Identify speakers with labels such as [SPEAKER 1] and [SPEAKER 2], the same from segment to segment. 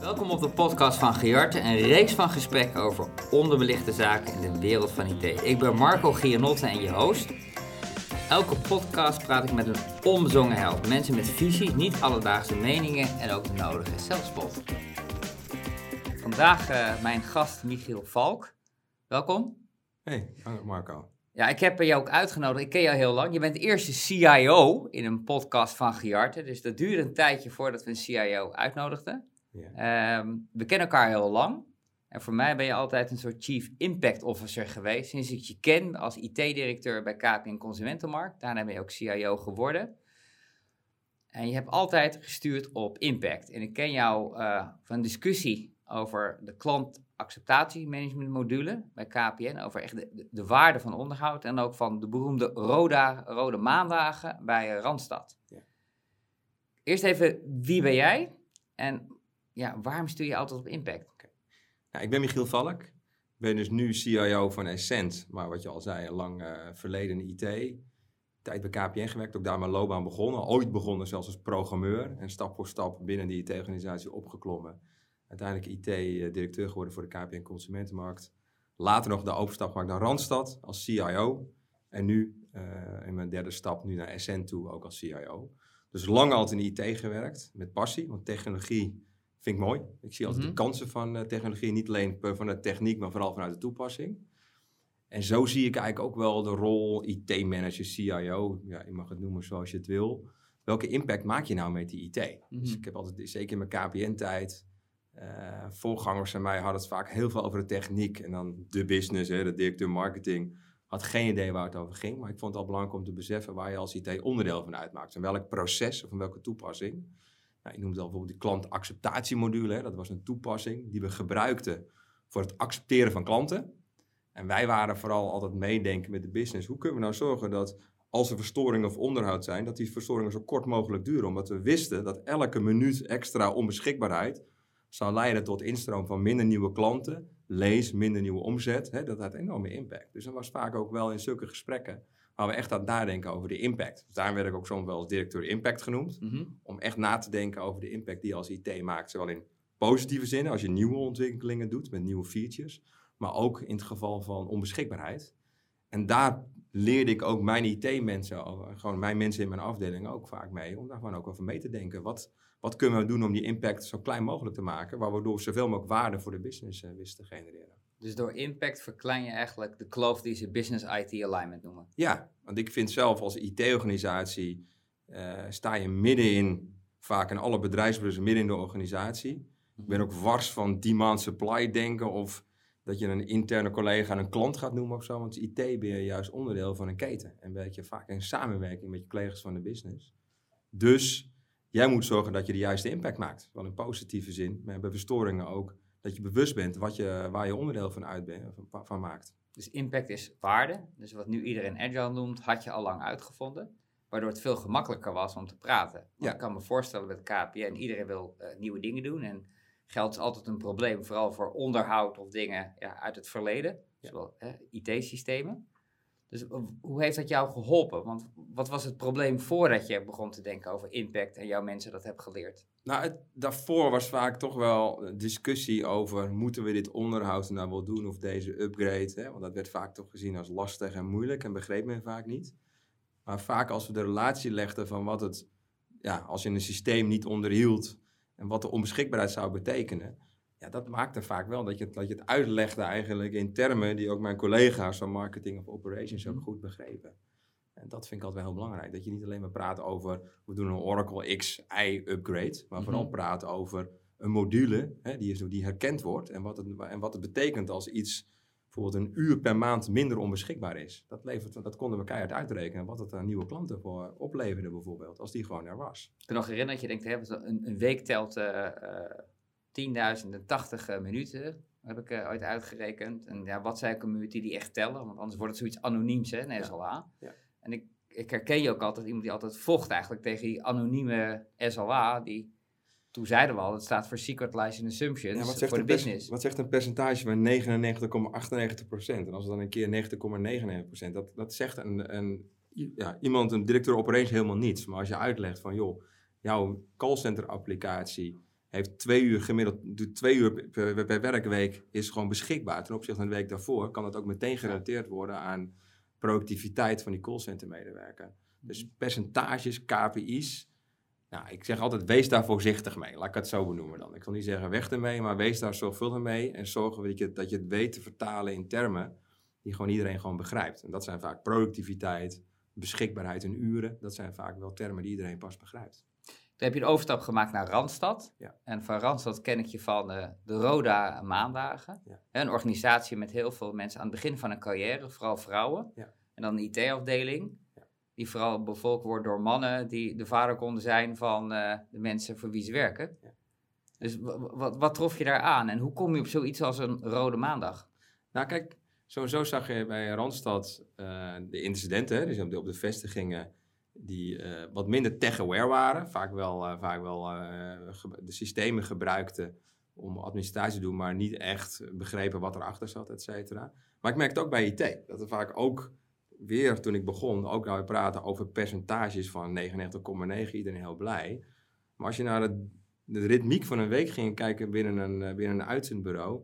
[SPEAKER 1] Welkom op de podcast van Giarte, een reeks van gesprekken over onderbelichte zaken in de wereld van IT. Ik ben Marco Gianotte en je host. Elke podcast praat ik met een onbezongen held. Mensen met visie, niet alledaagse meningen en ook de nodige zelfspot. Vandaag uh, mijn gast Michiel Valk. Welkom.
[SPEAKER 2] Hey, Marco.
[SPEAKER 1] Ja, ik heb jou ook uitgenodigd. Ik ken jou heel lang. Je bent de eerste CIO in een podcast van Giarte. Dus dat duurde een tijdje voordat we een CIO uitnodigden. Ja. Um, we kennen elkaar heel lang. En voor mij ben je altijd een soort Chief Impact Officer geweest. Sinds ik je ken als IT-directeur bij KPN Consumentenmarkt. Daarna ben je ook CIO geworden. En je hebt altijd gestuurd op impact. En ik ken jou uh, van discussie over de klantacceptatiemanagement module bij KPN. Over echt de, de, waarde van onderhoud. En ook van de beroemde rode, rode maandagen bij Randstad. Ja. Eerst even, wie ben jij? En ja, waarom stuur je altijd op impact?
[SPEAKER 2] Nou, ik ben Michiel Valk. Ik ben dus nu CIO van Essent. Maar wat je al zei, een lang uh, verleden IT. Tijd bij KPN gewerkt, ook daar mijn loopbaan begonnen. Ooit begonnen zelfs als programmeur. En stap voor stap binnen die IT-organisatie opgeklommen. Uiteindelijk IT-directeur geworden voor de KPN Consumentenmarkt. Later nog de overstap gemaakt naar Randstad als CIO. En nu uh, in mijn derde stap nu naar Essent toe, ook als CIO. Dus lang altijd in IT gewerkt, met passie. Want technologie vind ik mooi. Ik zie altijd de mhm. kansen van uh, technologie, niet alleen van de techniek, maar vooral vanuit de toepassing. En zo zie ik eigenlijk ook wel de rol IT-manager, CIO, ja, je mag het noemen zoals je het wil. Welke impact maak je nou met die IT? Dus mhm. ik heb altijd, zeker in mijn KPN-tijd, uh, voorgangers van mij hadden het vaak heel veel over de techniek. En dan de business, hè, de directeur marketing, had geen idee waar het over ging. Maar ik vond het al belangrijk om te beseffen waar je als IT onderdeel van uitmaakt. En welk proces of van welke toepassing. Nou, ik noemde al bijvoorbeeld die klantacceptatiemodule. Dat was een toepassing die we gebruikten voor het accepteren van klanten. En wij waren vooral altijd meedenken met de business. Hoe kunnen we nou zorgen dat als er verstoringen of onderhoud zijn, dat die verstoringen zo kort mogelijk duren? Omdat we wisten dat elke minuut extra onbeschikbaarheid zou leiden tot instroom van minder nieuwe klanten, lees, minder nieuwe omzet. Hè, dat had enorme impact. Dus dat was vaak ook wel in zulke gesprekken waar we echt aan het nadenken over de impact. Dus daarom werd ik ook soms wel als directeur impact genoemd. Mhm. Om echt na te denken over de impact die je als IT maakt. Zowel in positieve zin, als je nieuwe ontwikkelingen doet met nieuwe features. Maar ook in het geval van onbeschikbaarheid. En daar leerde ik ook mijn IT-mensen, gewoon mijn mensen in mijn afdeling ook vaak mee. Om daar gewoon ook over mee te denken. Wat, wat kunnen we doen om die impact zo klein mogelijk te maken, waardoor we zoveel mogelijk waarde voor de business uh, wisten te genereren.
[SPEAKER 1] Dus door impact verklein je eigenlijk de kloof die ze business IT alignment noemen.
[SPEAKER 2] Ja, want ik vind zelf als IT-organisatie uh, sta je middenin, vaak in alle bedrijfsbrussen, midden in de organisatie. Ik ben ook wars van demand supply denken of dat je een interne collega een klant gaat noemen of zo. Want IT ben je juist onderdeel van een keten. En werk je vaak in samenwerking met je collega's van de business. Dus Jij moet zorgen dat je de juiste impact maakt. Wel in positieve zin, maar bij verstoringen ook. Dat je bewust bent wat je, waar je onderdeel van, uit bent, van, van maakt.
[SPEAKER 1] Dus impact is waarde. Dus wat nu iedereen agile noemt, had je al lang uitgevonden. Waardoor het veel gemakkelijker was om te praten. Ja. Ik kan me voorstellen met KPN, iedereen wil uh, nieuwe dingen doen. En geld is altijd een probleem, vooral voor onderhoud of dingen ja, uit het verleden. Zoals IT-systemen. Dus hoe heeft dat jou geholpen? Want wat was het probleem voordat je begon te denken over impact en jouw mensen dat hebben geleerd?
[SPEAKER 2] Nou, het, daarvoor was vaak toch wel discussie over moeten we dit onderhoud nou wel doen of deze upgrade. Hè? Want dat werd vaak toch gezien als lastig en moeilijk en begreep men vaak niet. Maar vaak als we de relatie legden van wat het, ja, als je een systeem niet onderhield en wat de onbeschikbaarheid zou betekenen, ja, dat maakte vaak wel dat je, dat je het uitlegde eigenlijk in termen die ook mijn collega's van marketing of operations ook mhm. goed begrepen. En dat vind ik altijd wel heel belangrijk. Dat je niet alleen maar praat over, we doen een Oracle XI upgrade, maar vooral mm praat over een module hè, die, is, die herkend wordt en wat, het, en wat het betekent als iets bijvoorbeeld een uur per maand minder onbeschikbaar is. Dat, levert, dat konden we keihard uitrekenen, wat het aan nieuwe klanten voor opleverde bijvoorbeeld, als die gewoon er was.
[SPEAKER 1] Ik kan nog herinneren dat je denkt, een, een week telt... Uh, 10.080 eh, minuten heb ik uh, ooit uitgerekend. En ja, wat zijn community die echt tellen? Want anders wordt het zoiets anoniems, hè, een SLA. Ja. En ik, ik herken je ook altijd iemand die altijd vocht eigenlijk tegen die anonieme SLA. Die, toen zeiden we al, het staat voor Secret License Assumptions ja, voor de business.
[SPEAKER 2] Wat zegt een percentage van 99,98%? En als het dan een keer 90,99%, dat, dat zegt een, een, ja, iemand, een directeur operations helemaal niets. Maar als je uitlegt van, joh, jouw callcenter applicatie heeft twee uur gemiddeld, doet twee uur per, per werkweek, is gewoon beschikbaar. Ten opzichte van de week daarvoor kan dat ook meteen gerelateerd worden aan productiviteit van die callcenter medewerker. Dus mhm. percentages, KPI's. Nou, ik zeg altijd, wees daar voorzichtig mee. Laat ik het zo benoemen dan. Ik wil niet zeggen weg ermee, maar wees daar zorgvuldig mee. En zorg dat je, dat je het weet te vertalen in termen die gewoon iedereen gewoon begrijpt. En dat zijn vaak productiviteit, beschikbaarheid in uren. Dat zijn vaak wel termen die iedereen pas begrijpt.
[SPEAKER 1] Toen heb je een overstap gemaakt naar Randstad. Ja. En van Randstad ken ik je van de, de Roda Maandagen. Ja. Een organisatie met heel veel mensen aan het begin van een carrière, vooral vrouwen. Ja. En dan een IT-afdeling, die vooral bevolkt wordt door mannen die de vader konden zijn van uh, de mensen voor wie ze werken. Dus wat, wat trof je daar aan en hoe kom je op zoiets als een Rode Maandag?
[SPEAKER 2] Nou, kijk, sowieso zag je bij Randstad uh, de incidenten, dus op de, op de vestigingen die uh, wat minder tech-aware waren. Vaak wel, vaak wel de systemen gebruikten om administratie te doen, maar niet echt begrepen wat erachter zat, et cetera. Maar ik merkte ook bij IT dat er vaak ook weer, toen ik begon, ook nou praten over percentages van 99,9, iedereen heel blij. Maar als je naar de, de ritmiek van een week ging kijken binnen een, binnen een uitzendbureau,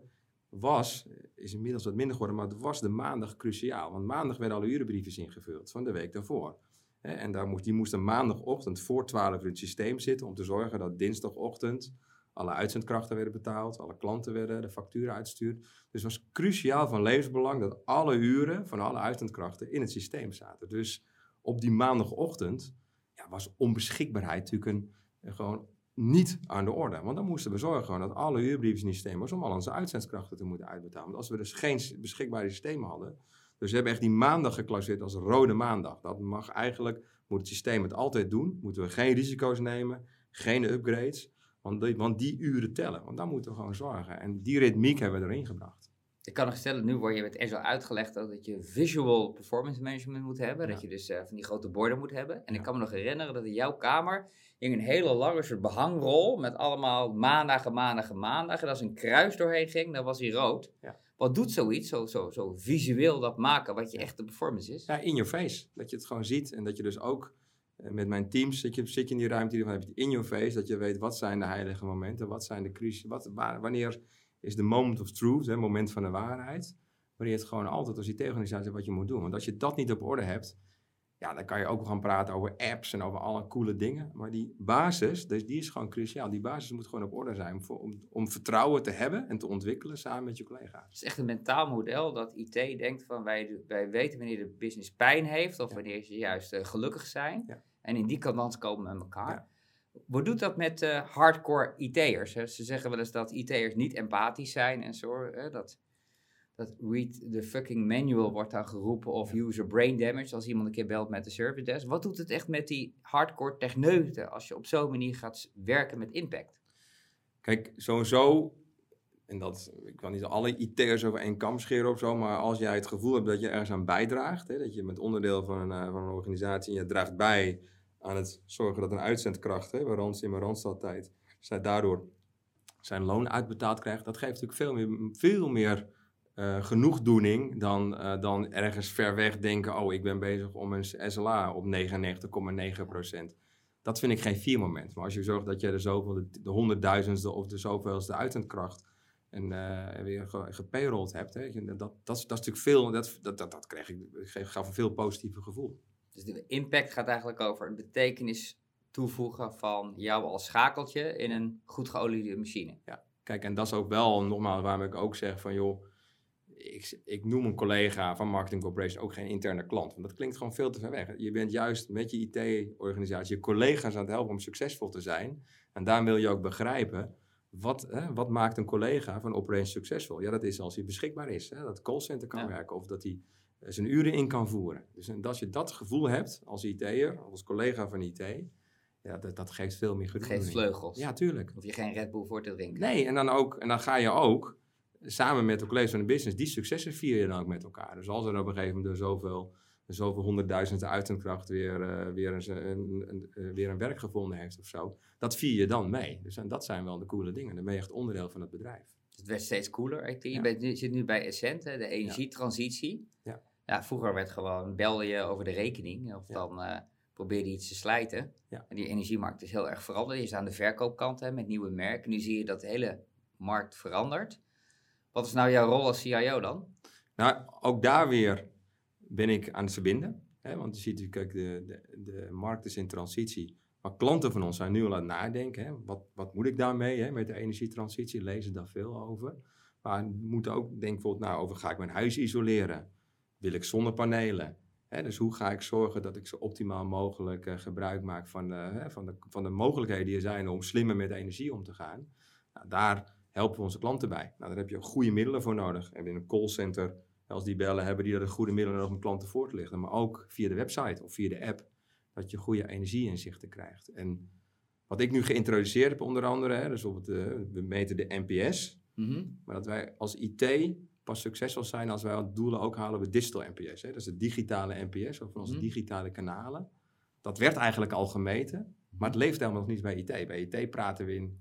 [SPEAKER 2] was, is inmiddels wat minder geworden, maar het was de maandag cruciaal. Want maandag werden alle urenbrieven ingevuld van de week daarvoor. En daar moest, die moesten maandagochtend voor 12 uur in het systeem zitten om te zorgen dat dinsdagochtend alle uitzendkrachten werden betaald, alle klanten werden de facturen uitgestuurd. Dus het was cruciaal van levensbelang dat alle uren van alle uitzendkrachten in het systeem zaten. Dus op die maandagochtend ja, was onbeschikbaarheid natuurlijk een, gewoon niet aan de orde. Want dan moesten we zorgen dat alle uurbrieven in het systeem was om al onze uitzendkrachten te moeten uitbetalen. Want als we dus geen beschikbare systeem hadden, dus we hebben echt die maandag geclasseerd als rode maandag. Dat mag eigenlijk, moet het systeem het altijd doen. Moeten we geen risico's nemen, geen upgrades. Want die, want die uren tellen, want daar moeten we gewoon zorgen. En die ritmiek hebben we erin gebracht.
[SPEAKER 1] Ik kan nog stellen, nu word je met Azure uitgelegd dat je visual performance management moet hebben. Dat je dus uh, van die grote borden moet hebben. En ik kan me nog herinneren dat in jouw kamer hing een hele lange soort behangrol met allemaal maandagen, maandagen, maandagen. En als een kruis doorheen ging, dan was hij rood. Ja. Wat doet zoiets, zo, zo, zo visueel dat maken, wat je echt de performance is?
[SPEAKER 2] Ja, in your face. Dat je het gewoon ziet en dat je dus ook eh, met mijn teams zit je, zit je in die ruimte, dan heb je het in your face, dat je weet wat zijn de heilige momenten, wat zijn de crisis, wat, wanneer is de moment of truth, het moment van de waarheid, wanneer je het gewoon altijd als IT-organisatie wat je moet doen. Want als je dat niet op orde hebt, ja, dan kan je ook gaan praten over apps en over alle coole dingen. Maar die basis, dus die is gewoon cruciaal. Die basis moet gewoon op orde zijn voor, om, om vertrouwen te hebben en te ontwikkelen samen met je collega's.
[SPEAKER 1] Het is echt een mentaal model dat IT denkt van wij, wij weten wanneer de business pijn heeft of wanneer ze juist uh, gelukkig zijn. Ja. En in die kant komen met elkaar. Ja. Wat doet dat met uh, hardcore IT'ers? Ze zeggen wel eens dat IT'ers niet empathisch zijn en zo. Hè? Dat dat read the fucking manual wordt dan geroepen of user brain damage als iemand een keer belt met de service desk. Wat doet het echt met die hardcore techneuten als je op zo'n manier gaat werken met impact?
[SPEAKER 2] Kijk, sowieso, en dat, ik kan niet alle IT'ers over één kam scheren of zo, maar als jij het gevoel hebt dat je ergens aan bijdraagt, hè, dat je met onderdeel van een, eh, van een organisatie en je draagt bij aan het zorgen dat een uitzendkracht, hè, bij in mijn Randstad-tijd, zij daardoor zijn loon uitbetaald krijgt, dat geeft natuurlijk veel meer, veel meer uh, genoegdoening dan, uh, dan ergens ver weg denken: oh, ik ben bezig om een SLA op 99,9%. Dat vind ik geen vier moment. Maar als je zorgt dat je de zoveel, de, honderdduizendste of de zoveelste uitzendkracht en uh, weer gepayrolled hebt, hè, dat, dat, dat, is, dat is natuurlijk veel, dat, dat, dat, dat kreeg ik, gaf een veel positiever gevoel.
[SPEAKER 1] Dus de impact gaat eigenlijk over een betekenis toevoegen van jou als schakeltje in een goed geoliede machine.
[SPEAKER 2] Ja, kijk, en dat is ook wel nogmaals waarom ik ook zeg van joh ik, ik, noem een collega van Marketing Corporation ook geen interne klant. Want dat klinkt gewoon veel te ver weg. Je bent juist met je IT-organisatie je collega's aan het helpen om succesvol te zijn. En daar wil je ook begrijpen, wat, hè, wat maakt een collega van operation succesvol? Ja, dat is als hij beschikbaar is. Hè, dat callcenter kan werken of dat hij eh, zijn uren in kan voeren. Dus en als je dat gevoel hebt als IT'er, als collega van IT... Ja, dat, dat geeft veel meer
[SPEAKER 1] genoeg. Geeft vleugels.
[SPEAKER 2] Ja, tuurlijk.
[SPEAKER 1] Of je geen Red Bull voor te drinken.
[SPEAKER 2] Nee, en dan, ook, en dan ga je ook samen met de collega's van de business, die successen vier je dan ook met elkaar. Dus als er op een gegeven moment zoveel, zoveel honderdduizenden uitzendkracht weer, uh, weer, een, een, een, eh, weer een werk gevonden heeft of zo, dat vier je dan mee. Dus en dat zijn wel de coole dingen. Dan ben je echt onderdeel van het bedrijf.
[SPEAKER 1] Het werd steeds cooler. Je, bent, je zit nu bij Essent, de energietransitie. Ja. ja. vroeger werd gewoon, belde je over de rekening. Of dan uh, probeerde iets te slijten.
[SPEAKER 2] Ja.
[SPEAKER 1] En die energiemarkt is heel erg veranderd. Je is aan de verkoopkant hè, met nieuwe merken. Nu zie je dat de hele markt verandert. Wat is nou jouw rol als CIO dan?
[SPEAKER 2] Nou, ook daar weer ben ik aan het verbinden. Hè? Want je ziet natuurlijk, de, de, de markt is in transitie. Maar klanten van ons zijn nu al aan het nadenken. Hè? Wat, wat moet ik daarmee hè? met de energietransitie? Lezen daar veel over. Maar moeten ook denken bijvoorbeeld nou, over ga ik mijn huis isoleren? Wil ik zonnepanelen? Hè? Dus hoe ga ik zorgen dat ik zo optimaal mogelijk uh, gebruik maak van de, hè, van, de, van de mogelijkheden die er zijn om slimmer met energie om te gaan? Nou, daar helpen we onze klanten bij. Nou, daar heb je goede middelen voor nodig. We hebben een callcenter, als die bellen, hebben die er goede middelen nodig om klanten voor te lichten. Maar ook via de website of via de app, dat je goede energieinzichten krijgt. En wat ik nu geïntroduceerd heb onder andere, hè, dus op het, uh, we meten de NPS. Mm -hmm. Maar dat wij als IT pas succesvol zijn als wij het doelen ook halen bij digital NPS. Hè. Dat is de digitale NPS, of van onze mm -hmm. digitale kanalen. Dat werd eigenlijk al gemeten, maar het leeft helemaal nog niet bij IT. Bij IT praten we in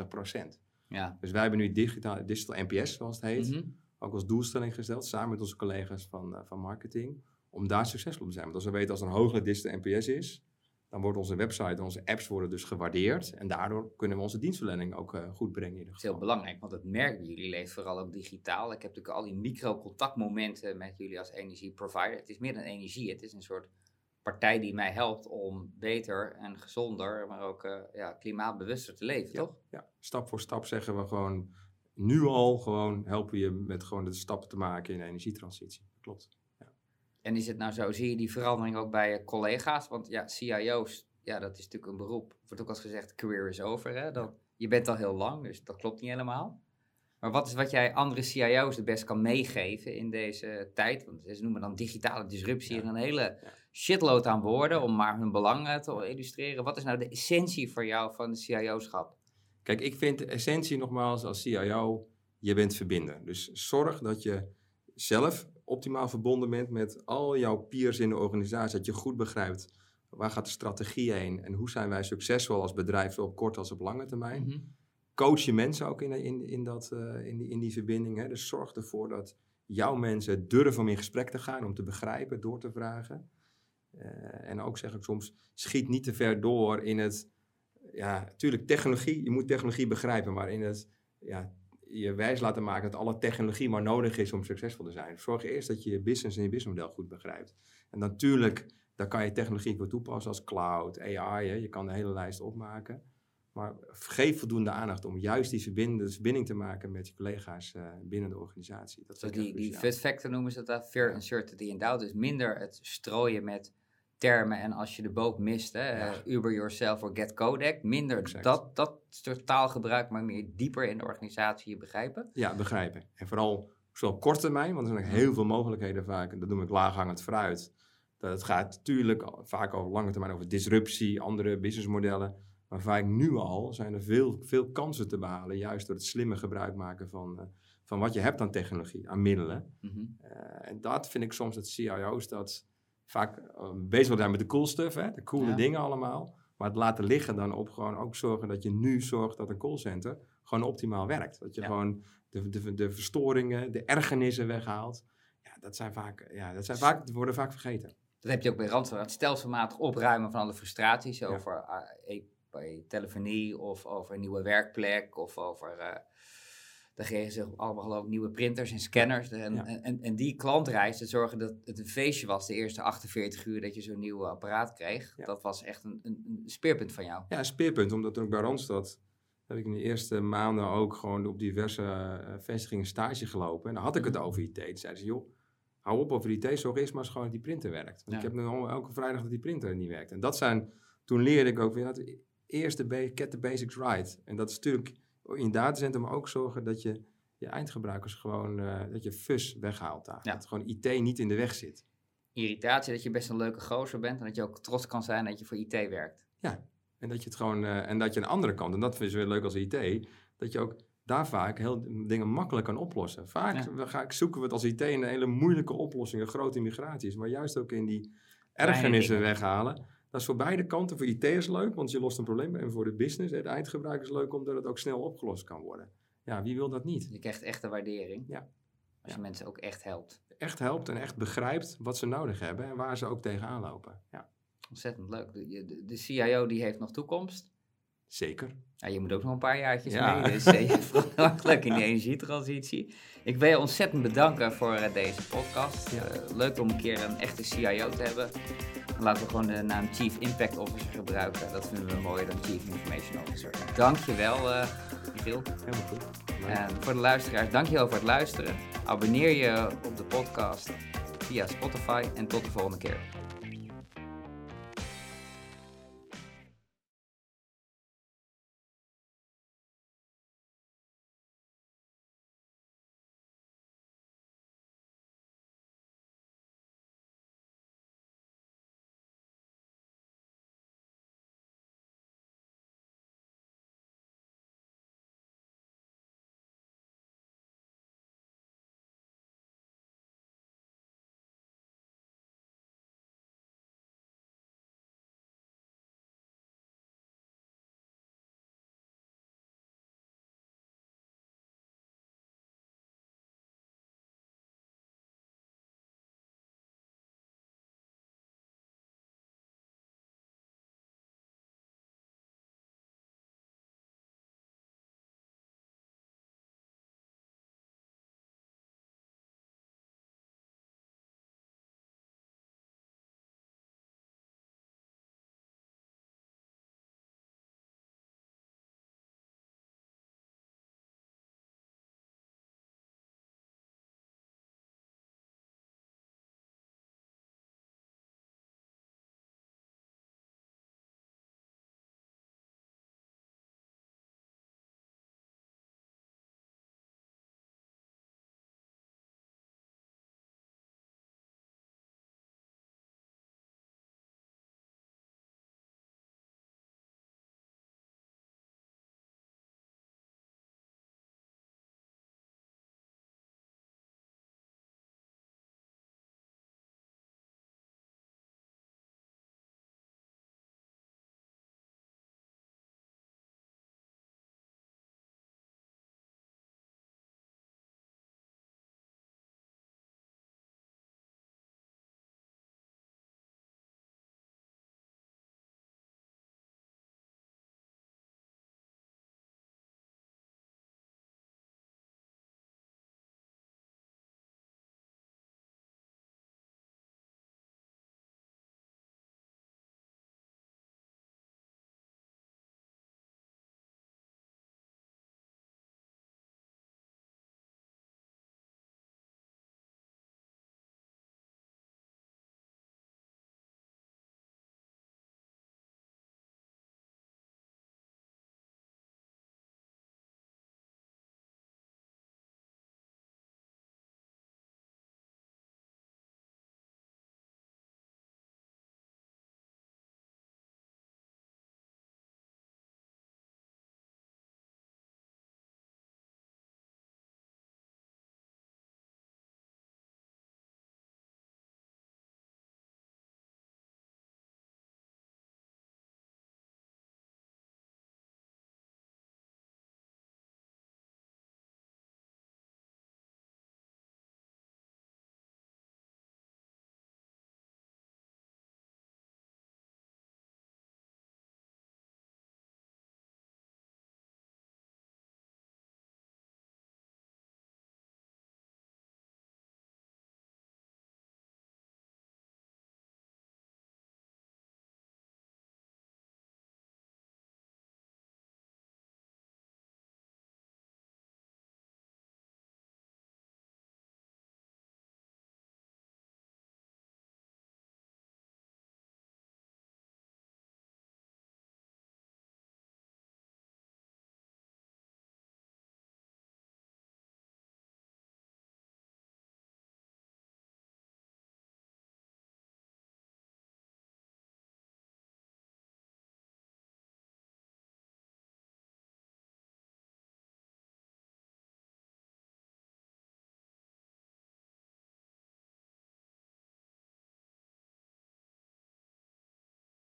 [SPEAKER 2] 99,99 procent.
[SPEAKER 1] Ja.
[SPEAKER 2] Dus wij hebben nu digitaal, digital NPS, zoals het heet, mm -hmm. Ook als doelstelling gesteld, samen met onze collega's van, uh, van marketing, om daar succesvol te zijn. Want als we weten als er een hogere digital NPS is, dan wordt onze website en onze apps worden dus gewaardeerd. En daardoor kunnen we onze dienstverlening ook uh, goed brengen.
[SPEAKER 1] Dat is heel belangrijk, want het merk jullie leeft vooral ook digitaal. Ik heb natuurlijk al die micro-contactmomenten met jullie als energieprovider. Het is meer dan energie, het is een soort partij die mij helpt om beter en gezonder, maar ook uh, ja, klimaatbewuster te leven,
[SPEAKER 2] ja,
[SPEAKER 1] toch?
[SPEAKER 2] Ja, stap voor stap zeggen we gewoon, nu al gewoon helpen je met gewoon de stappen te maken in de energietransitie. Klopt. Ja.
[SPEAKER 1] En is het nou zo, zie je die verandering ook bij je collega's? Want ja, CIO's, ja, dat is natuurlijk een beroep. Wordt ook als gezegd, career is over. Hè? Dat, je bent al heel lang, dus dat klopt niet helemaal. Maar wat is wat jij andere CIO's het best kan meegeven in deze tijd? Want ze noemen dan digitale disruptie ja. en een hele shitload aan woorden om maar hun belangen te illustreren. Wat is nou de essentie voor jou van de CIO-schap?
[SPEAKER 2] Kijk, ik vind de essentie nogmaals als CIO, je bent verbinden. Dus zorg dat je zelf optimaal verbonden bent met al jouw peers in de organisatie. Dat je goed begrijpt waar gaat de strategie heen en hoe zijn wij succesvol als bedrijf, zowel op korte als op lange termijn. Mm -hmm coach je mensen ook in, in, in, dat, uh, in, die, in die verbinding. Hè? Dus zorg ervoor dat jouw mensen durven om in gesprek te gaan, om te begrijpen, door te vragen. Uh, en ook zeg ik soms, schiet niet te ver door in het, ja, natuurlijk technologie, je moet technologie begrijpen, maar in het, ja, je wijs laten maken dat alle technologie maar nodig is om succesvol te zijn. Zorg eerst dat je je business en je businessmodel goed begrijpt. En natuurlijk, daar kan je technologie voor toepassen als cloud, AI, hè? je kan de hele lijst opmaken. Maar geef voldoende aandacht om juist die verbinding, verbinding te maken met je collega's uh, binnen de organisatie.
[SPEAKER 1] Dat is die, die fit factor noemen ze dat, fear uncertainty and doubt. Dus minder het strooien met termen en als je de boot mist, hè, ja. Uber yourself of get codec. Minder exact. dat, dat soort taalgebruik, maar meer dieper in de organisatie je begrijpen.
[SPEAKER 2] Ja, begrijpen. En vooral zowel kort termijn, want er zijn heel veel mogelijkheden vaak. En dat noem ik laaghangend fruit. Dat het gaat natuurlijk vaak over lange termijn over disruptie, andere businessmodellen. Maar vaak nu al zijn er veel, veel kansen te behalen, juist door het slimme gebruik maken van, uh, van wat je hebt aan technologie, aan middelen. Mm -hmm. uh, en dat vind ik soms dat CIO's dat vaak uh, bezig zijn met de cool stuff, hè, de coole ja. dingen allemaal. Maar het laten liggen dan op gewoon ook zorgen dat je nu zorgt dat een callcenter gewoon optimaal werkt. Dat je ja. gewoon de, de, de verstoringen, de ergernissen weghaalt. Ja, dat zijn vaak, ja, dat zijn vaak, worden vaak vergeten.
[SPEAKER 1] Dat heb je ook bij Randstad, het stelselmatig opruimen van alle frustraties over ja bij telefonie of over een nieuwe werkplek of over. Uh, dan geven ze allemaal geloof ik nieuwe printers en scanners. En, ja. en, en, die klantreis, te zorgen dat het een feestje was de eerste 48 uur dat je zo'n nieuw apparaat kreeg. Ja. Dat was echt een, een, een, speerpunt van jou.
[SPEAKER 2] Ja, een speerpunt. Omdat ook bij Randstad heb ik in de eerste maanden ook gewoon op diverse uh, vestigingen stage gelopen. En dan had ik het over IT. Toen zeiden ze, joh, hou op over IT, zorg eerst maar eens gewoon dat die printer werkt. Want ja. ik heb nu al elke vrijdag dat die printer niet werkt. En dat zijn, toen leerde ik ook weer, dat eerst de get the basics right. En dat is natuurlijk in datacenter, maar ook zorgen dat je je eindgebruikers gewoon, uh, dat je fus weghaalt daar. Ja. Dat gewoon IT niet in de weg zit.
[SPEAKER 1] Irritatie dat je best een leuke gozer bent en dat je ook trots kan zijn dat je voor IT werkt.
[SPEAKER 2] Ja, en dat je het gewoon, uh, en dat je aan de andere kant, en dat je weer leuk als IT, dat je ook daar vaak heel dingen makkelijk kan oplossen. Vaak ja. ga ik, zoeken we het als IT in hele moeilijke oplossingen, grote migraties, maar juist ook in die ergernissen weghalen dat is voor beide kanten. Voor IT'ers leuk, want je lost een probleem. En voor de business, de eindgebruiker is leuk, omdat het ook snel opgelost kan worden. Ja, wie wil dat niet?
[SPEAKER 1] Je krijgt echt een waardering.
[SPEAKER 2] Ja.
[SPEAKER 1] Als je mensen ook echt helpt.
[SPEAKER 2] echt helpt en echt begrijpt wat ze nodig hebben en waar ze ook tegenaan lopen. Ja.
[SPEAKER 1] Ontzettend leuk. De, de, CIO die heeft nog toekomst.
[SPEAKER 2] Zeker.
[SPEAKER 1] Ja, je moet ook nog een paar jaartjes mee, dus uh, je in de energietransitie. Ik wil je ontzettend bedanken voor uh, deze podcast. Uh, leuk om een keer een echte CIO te hebben. Laten we gewoon de naam Chief Impact Officer gebruiken. Dat vinden we mooier dan Chief Information Officer. Dankjewel, uh, Michiel.
[SPEAKER 2] Helemaal goed.
[SPEAKER 1] En voor de luisteraars, dankjewel voor het luisteren. Abonneer je op de podcast via Spotify en tot de volgende keer.